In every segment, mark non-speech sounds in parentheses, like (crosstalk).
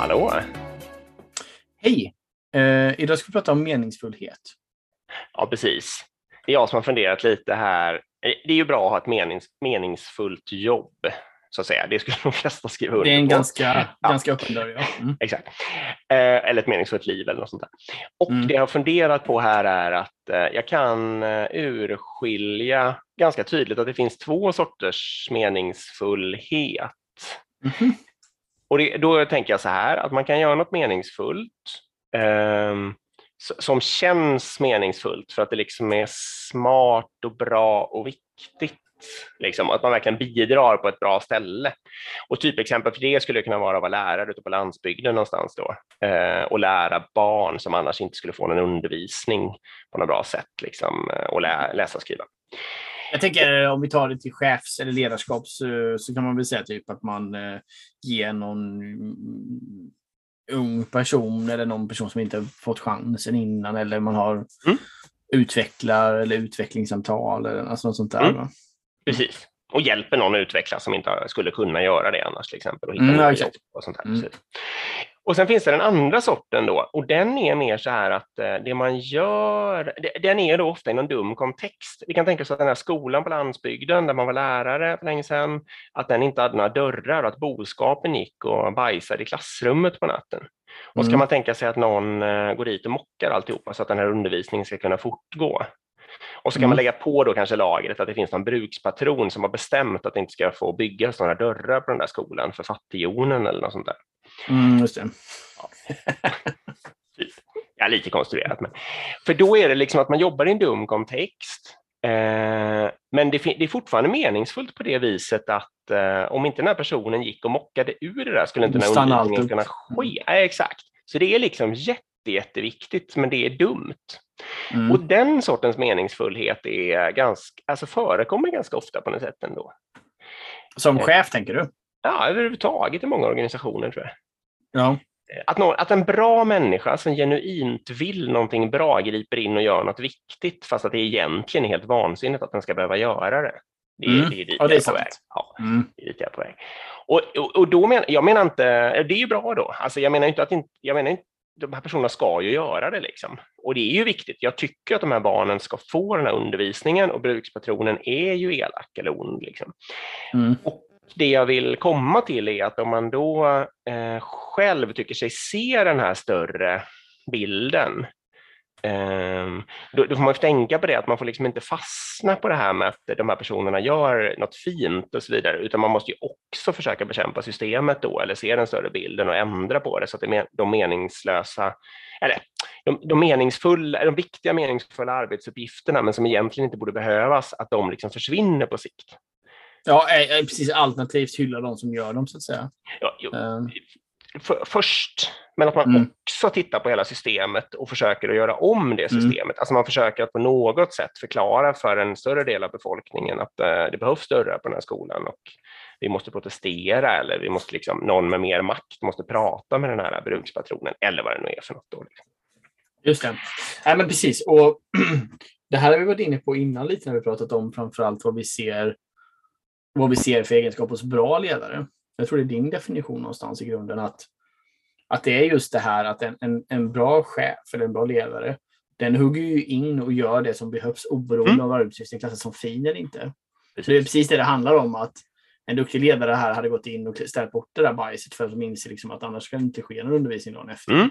Hallå! Hej! Eh, idag ska vi prata om meningsfullhet. Ja, precis. Det är jag som har funderat lite här. Eh, Det är ju bra att ha ett menings, meningsfullt jobb, så att säga. Det skulle (laughs) de flesta skriva under Det är en på. ganska, Ja. ganska öppen dörr. Ja. Mm. Exakt. Eh, eller ett meningsfullt liv eller något sånt där. Och Mm. det jag har funderat på här är att eh, jag kan eh, urskilja ganska tydligt att det finns två sorters meningsfullhet. Mhm. Och det, då tänker jag så här, att man kan göra något meningsfullt eh, som känns meningsfullt för att det liksom är smart och bra och viktigt. Liksom, att man verkligen bidrar på ett bra ställe. Och typexempel för det skulle kunna vara att vara lärare ute på landsbygden någonstans då eh, och lära barn som annars inte skulle få någon undervisning på något bra sätt liksom, eh, och lä läsa och skriva. Jag tänker om vi tar det till chefs eller ledarskap så, så kan man väl säga typ att man eh, ger någon mm, ung person eller någon person som inte fått chansen innan eller man har Mm. utvecklar eller utvecklingssamtal eller alltså något sånt där. Mm. Precis. Och hjälper någon att utvecklas som inte skulle kunna göra det annars till exempel. Och hitta Mm, nya jobb och sånt här. Mm. Och sen finns det den andra sorten då och den är mer så här att eh, det man gör, den är då ofta i någon dum kontext. Vi kan tänka oss att den här skolan på landsbygden där man var lärare för länge sedan, att den inte hade några dörrar och att boskapen gick och bajsade i klassrummet på natten. Och så kan Mm. man tänka sig att någon eh, går dit och mockar alltihopa så att den här undervisningen ska kunna fortgå. Och så kan Mm. man lägga på då kanske lagret att det finns någon brukspatron som har bestämt att det inte ska få byggas några dörrar på den där skolan för fattigjonen eller något sånt där. Mm, just det. (laughs) Ja, lite konstruerat. Men. För då är det liksom att man jobbar i en dum kontext. Eh, men det, det är fortfarande meningsfullt på det viset att eh, om inte den här personen gick och mockade ur det där skulle inte den här undervisningen kunna ske. Nej, exakt. Så det är liksom jätte, jätteviktigt, men det är dumt. Mm. Och den sortens meningsfullhet är ganska, alltså förekommer ganska ofta på något sätt ändå. Som chef tänker du? Ja, överhuvudtaget i många organisationer tror jag. Ja. Att, nå, att en bra människa som genuint vill någonting bra griper in och gör något viktigt fast att det egentligen är helt vansinnigt att den ska behöva göra det. Det är, Mm. det är dit Ja, det är jag är på väg. Ja, Mm. det är dit jag är på väg. Och, och, och då men, jag menar inte, det är ju bra då. Alltså jag menar inte att jag menar inte, de här personerna ska ju göra det liksom. Och det är ju viktigt. Jag tycker att de här barnen ska få den här undervisningen och brukspatronen är ju elak eller ond. Liksom. Mm. Och det jag vill komma till är att om man då eh, själv tycker sig se den här större bilden, eh, då, då får man tänka på det att man får liksom inte fastna på det här med att de här personerna gör något fint och så vidare, utan man måste ju också försöka bekämpa systemet då, eller se den större bilden och ändra på det så att det men- de meningslösa, eller de, de meningsfulla, de viktiga meningsfulla arbetsuppgifterna, men som egentligen inte borde behövas, att de liksom försvinner på sikt. Ja, eh, eh, precis. Alternativt hylla de som gör dem så att säga. Ja, jo, Eh, för, först, men att man Mm. också tittar på hela systemet och försöker att göra om det Mm. systemet. Alltså man försöker att på något sätt förklara för en större del av befolkningen att eh, det behövs dörrar på den här skolan och vi måste protestera eller vi måste liksom, någon med mer makt måste prata med den här brukspatronen eller vad det nu är för något. Då, liksom. Just det. Nej, men precis. Och (clears throat) det här har vi varit inne på innan lite när vi pratat om framförallt vad vi ser vad vi ser för egenskap hos bra ledare. Jag tror det är din definition någonstans i grunden att, att det är just det här att en, en, en bra chef eller en bra ledare den hugger ju in och gör det som behövs oberoende Mm. av arbetsuppgiften klassas som fin eller inte. Så det är precis det det handlar om att en duktig ledare här hade gått in och ställt bort det där bajset för att de inser liksom att annars ska det inte ske någon undervisning dagen efter. Mm.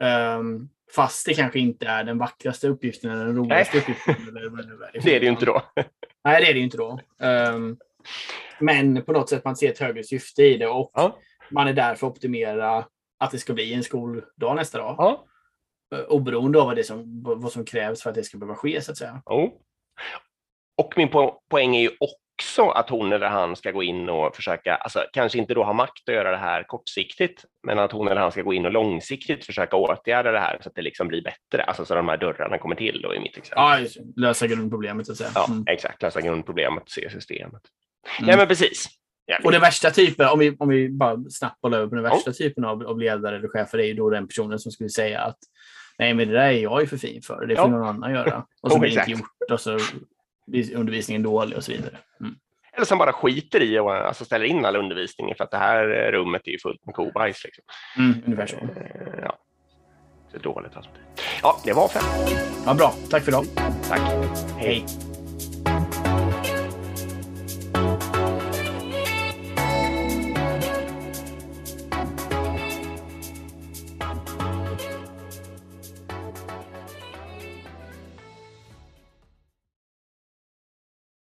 Ehm, fast det kanske inte är den vackraste uppgiften eller den roligaste uppgiften. Eller nu är. (laughs) Det är det ju inte då. Nej, det är det ju inte då. Ehm, men på något sätt man ser ett högre syfte i det och Ja. man är där för att optimera att det ska bli en skoldag nästa dag. Ja. Eh, Oberoende av vad, det som, vad som krävs för att det ska behöva ske så att säga. Jo. Och min po poäng är ju också att hon eller han ska gå in och försöka, alltså kanske inte då ha makt att göra det här kortsiktigt, men att hon eller han ska gå in och långsiktigt försöka åtgärda det här så att det liksom blir bättre, alltså så de här dörrarna kommer till då i mitt exempel. Ja, lösa grundproblemet så att säga. Ja, Mm. exakt, lösa grundproblemet se systemet. Mm. Nej, men precis. Ja, Och den värsta typen, om vi, om vi bara snabbt bollar över på den värsta typen av, av ledare eller chefer, är ju då den personen som skulle säga att nej, men det där är jag ju för fin för. Det får Ja. någon annan göra. (laughs) Och så Oh, blir det inte gjort och så blir undervisningen dålig och så vidare. Mm. Eller som bara skiter i och alltså ställer in all undervisning för att det här rummet är ju fullt med kobajs. Liksom. Mm, ungefär så. Eh, ja. Så dåligt alltså. Ja, det var fem. Ja, bra. Tack för idag. Tack. Hej.